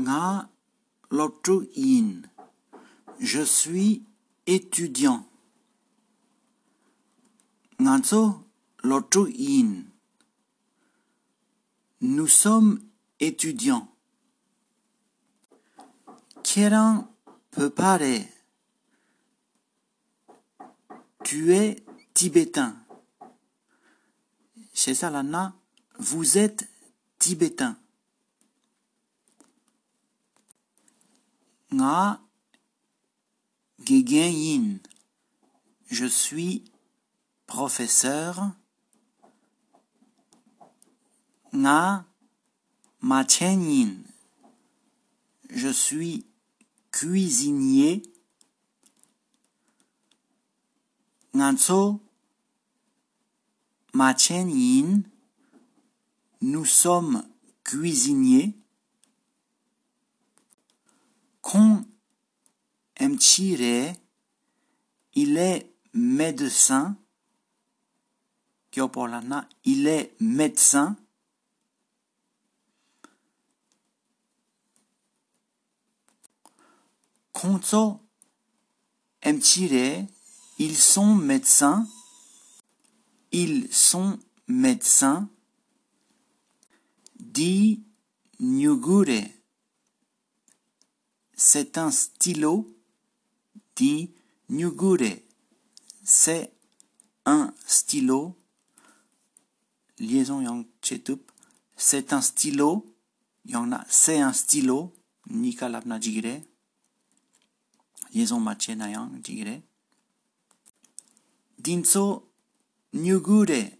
Nga. Je suis étudiant. Nganzo lotu in. Nous sommes étudiants. Kieran peut parler. Tu es tibétain. Chez Salana, vous êtes tibétain. Nga Yin. Je suis professeur. Nga Yin. Je suis cuisinier. Nganso Yin. Nous sommes cuisiniers. Kon Mchire, il est médecin. Kyopolana, il est médecin. Konzo Mchire, ils sont médecins. Ils sont médecins. Di Nyugure. C'est un stylo. Di Nyugure. C'est un stylo. Liaison yang chetup. C'est un stylo. C'est un stylo. Nika labna. Liaison mache na yang jigire. Dinso Nyugure.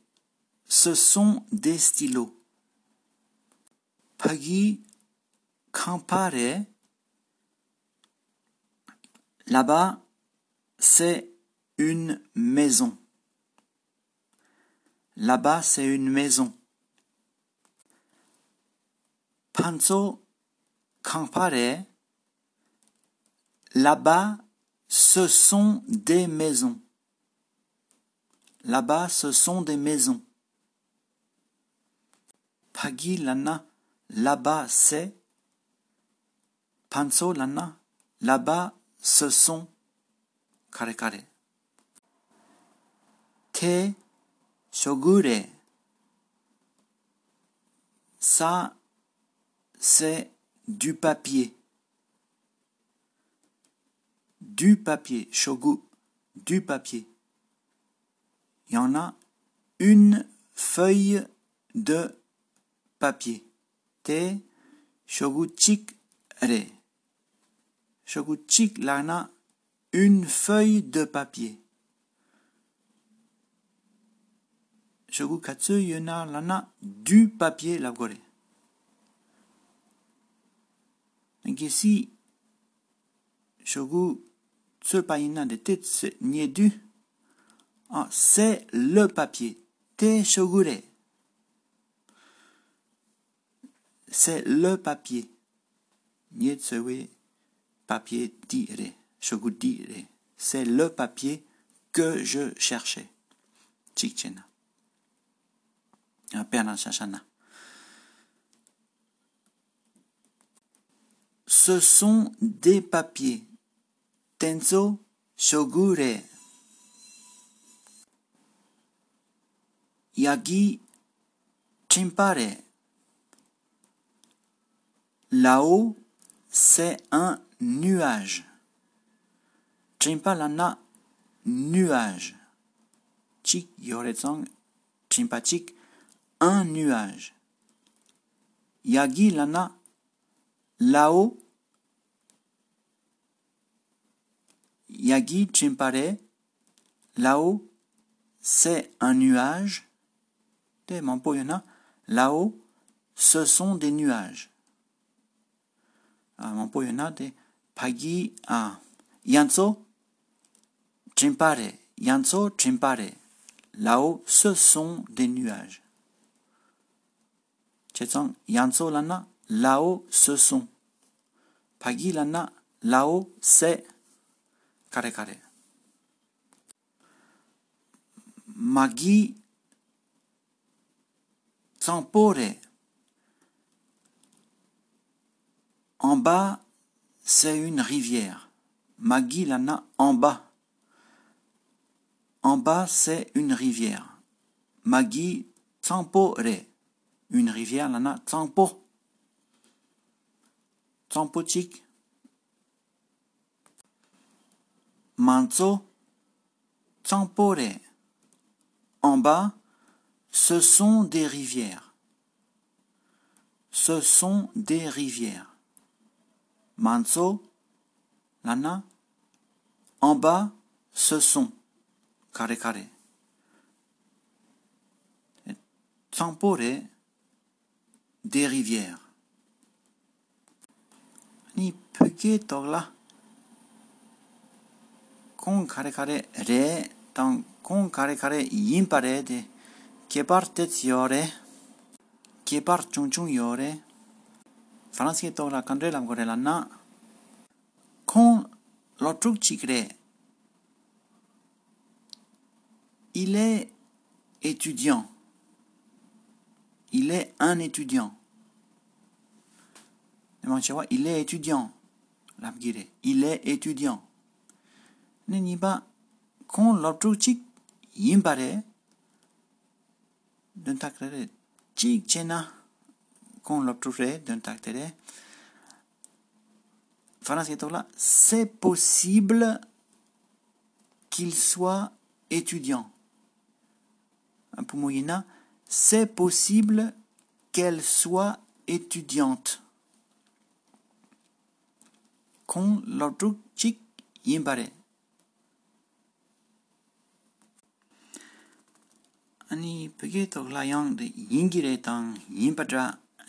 Ce sont des stylos. Pagi Kampare. Là-bas, c'est une maison. Là-bas, c'est une maison. Panzo Kampare. Là-bas, ce sont des maisons. Là-bas, ce sont des maisons. Pagi Lana. Là-bas, c'est. Panzo Lana. Là-bas, ce sont. Kare kare. Te shogure. Ça, c'est du papier. Du papier. Shogu. Du papier. Il y en a une feuille de papier. Te shoguchik re. Shoguchik lana une feuille de papier. Shogu katsu yona lana du papier labgore. Donc ici, shogu tsulpaina de tets du. Ah, c'est le papier. Te shogure. C'est le papier. Nietsewe papier dire. Shogu dire. C'est le papier que je cherchais. Chikchena. Ce sont des papiers. Tenzo shogure. Yagi chimpare. Là-haut, c'est un nuage. Chimpalana, nuage. Chik yoretsong, chimpachik, un nuage. Yagi lana, là-haut. Yagi chimpare, là-haut, c'est un nuage. Là-haut, ce sont des nuages. Mampoyona de pagi a yanso chimpare. Yanso chimpare. Là-haut, ce sont des nuages. Chetsang yanso lana, là-haut, ce sont. Pagi lana, là-haut, c'est. Kare kare. Magi. En bas, c'est une rivière. Magi lana en bas. En bas, c'est une rivière. Magi tsampo re. Une rivière lana tsampo. Tsampo chik. Manzo tsampo re. En bas, ce sont des rivières. Ce sont des rivières. Manzo, lana. En bas, ce sont. Kare kare. Tampore, des rivières. Ni peke togla. Kon kare kare re, tan kon kare kare yimpare de. Kepar tet yore. Kepar chung chung yore. Franske togla kandre lam gore la na. Kon lo chikre. Il est étudiant. Il est un étudiant. Il est étudiant. Il est étudiant. Neniba, kon loptru chik yimbare, d'un taktere, chik chena, kon loptru re, d'un taktere, là, c'est possible qu'il soit étudiant. Pour Moyena, c'est possible qu'elle soit étudiante. Kon lortuk chik yimbare. Ani pege tok la yang de yingire tang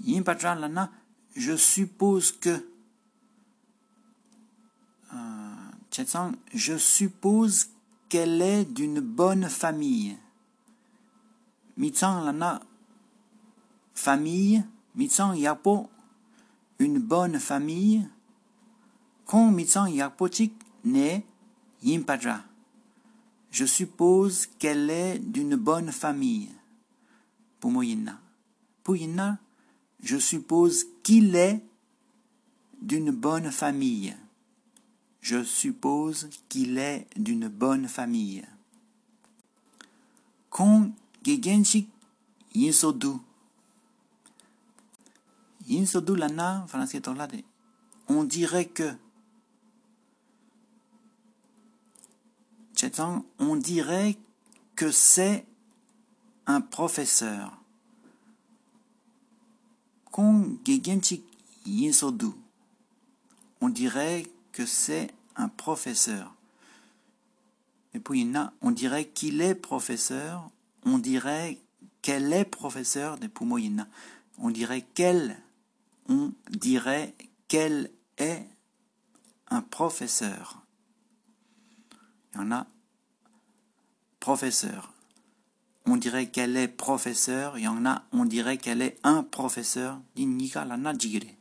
yimpatra. Yimpatra lana, je suppose que. Euh, je suppose qu'elle est d'une bonne famille. Mitsang lana famille, mitsang yapo une bonne famille. Kon mitsang chik ne yimpadra. Je suppose qu'elle est d'une bonne famille. Pumoyina. Puyina, je suppose qu'il est d'une bonne famille. Je suppose qu'il est d'une bonne famille. Yinsodu. Yinsodu. On dirait que. on dirait que c'est un professeur. On dirait que c'est un professeur. Et puis, on dirait qu'il est professeur on dirait qu'elle est professeur de Pumoyina. On dirait qu'elle, on dirait qu'elle est un professeur. Il y en a professeur. On dirait qu'elle est professeur. Il y a, on dirait qu'elle est un professeur. Dinika lana jigire.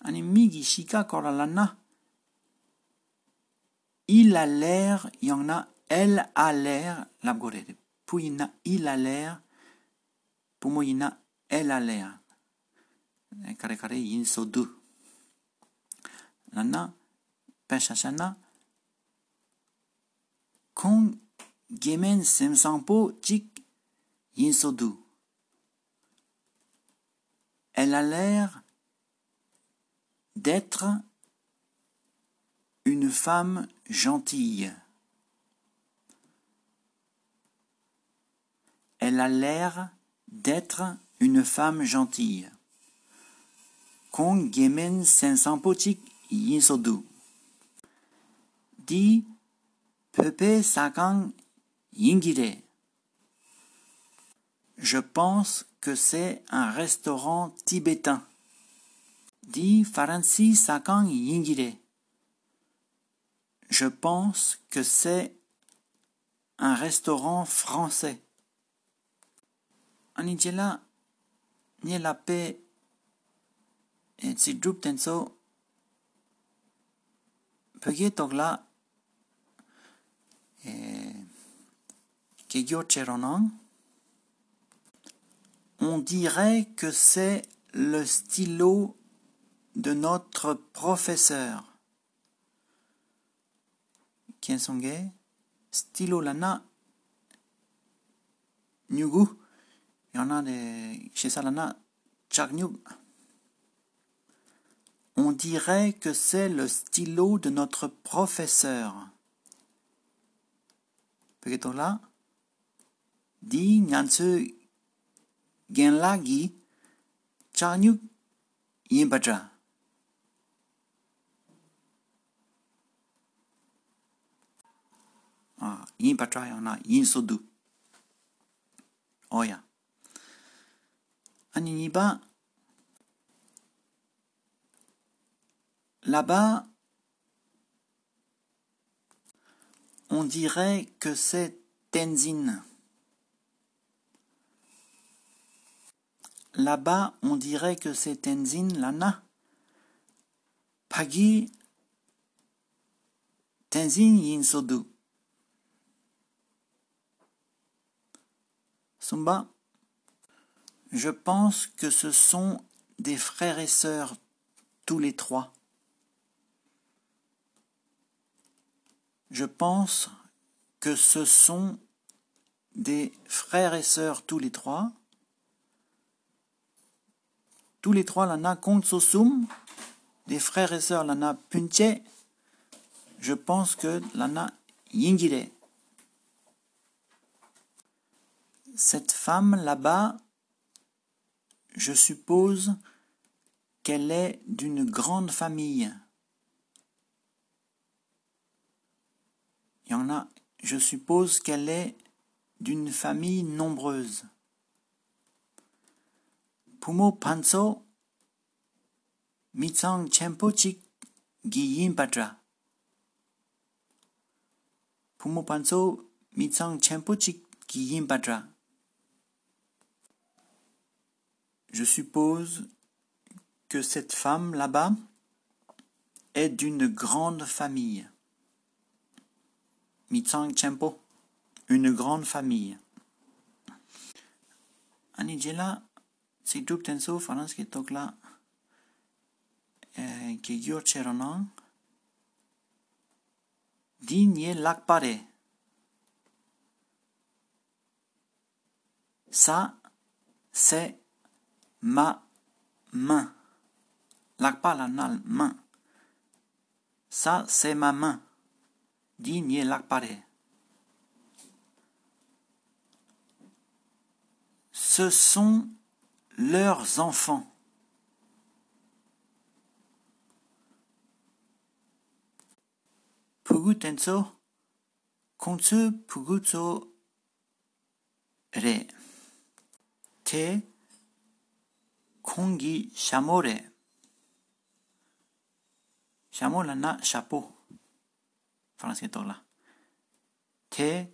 Ani migi shika lana. Il a l'air, il y en a elle a l'air, la Puyina, il a l'air. Pumoyina, elle a l'air. Kare kare yin so du. Lana, peshashana. Kong gemen chik yin so du. Elle a l'air d'être une femme gentille. Elle a l'air d'être une femme gentille. Kong gemen sensampochik yinsodu. Di pepe sakang yingire. Je pense que c'est un restaurant tibétain. Di Faransi Sakang Yingire. Je pense que c'est un restaurant français. Anijela nie la paix et si on dirait que c'est le stylo de notre professeur. Kiensonge, stylo lana, nyugu, il y en a des, chez Salana, chagnyug. On dirait que c'est le stylo de notre professeur. Peut-être là, dit nyansu gen lagi chanyuk yin batra. Ah, yin batra yana yin sodu. Oh ya. Aniniba, là-bas, on dirait que c'est Tenzin. Là-bas, on dirait que c'est Tenzin Lana. Pagi Tenzin Yinsodu. Sumba, je pense que ce sont des frères et sœurs, tous les trois. Je pense que ce sont des frères et sœurs, tous les trois. Tous les trois, lana sosum, des frères et sœurs, lana punche. Je pense que lana yingire. Cette femme là-bas, je suppose qu'elle est d'une grande famille. Il y en a, je suppose qu'elle est d'une famille nombreuse. Pumo panso mitsang chenpo chik giyin patra. Pumo panso mitsang chenpo chik giyin patra. Je suppose que cette femme là-bas est d'une grande famille. Mitsang Chempo, une grande famille. Anijela, si duk tenso farans ki tokla ki gyo cheronan di nye lakpare. Ça, c'est ma main. La nal main. Ça, c'est ma main. Di nye lakpare. Ce sont leurs enfants. Pugu tenso, kontsu pugutso re. Te kongi shamore. Shamola na chapeau. Français là. Te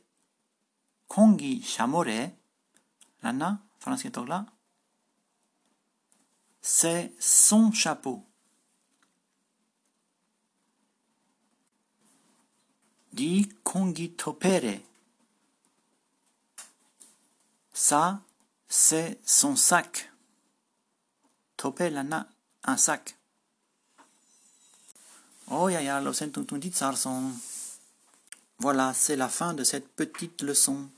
kongi shamore. Lana, français là. C'est son chapeau. Di kongi topere. Ça, c'est son sac. Topé lana, un sac. Oh ya ya, lo. Voilà, c'est la fin de cette petite leçon.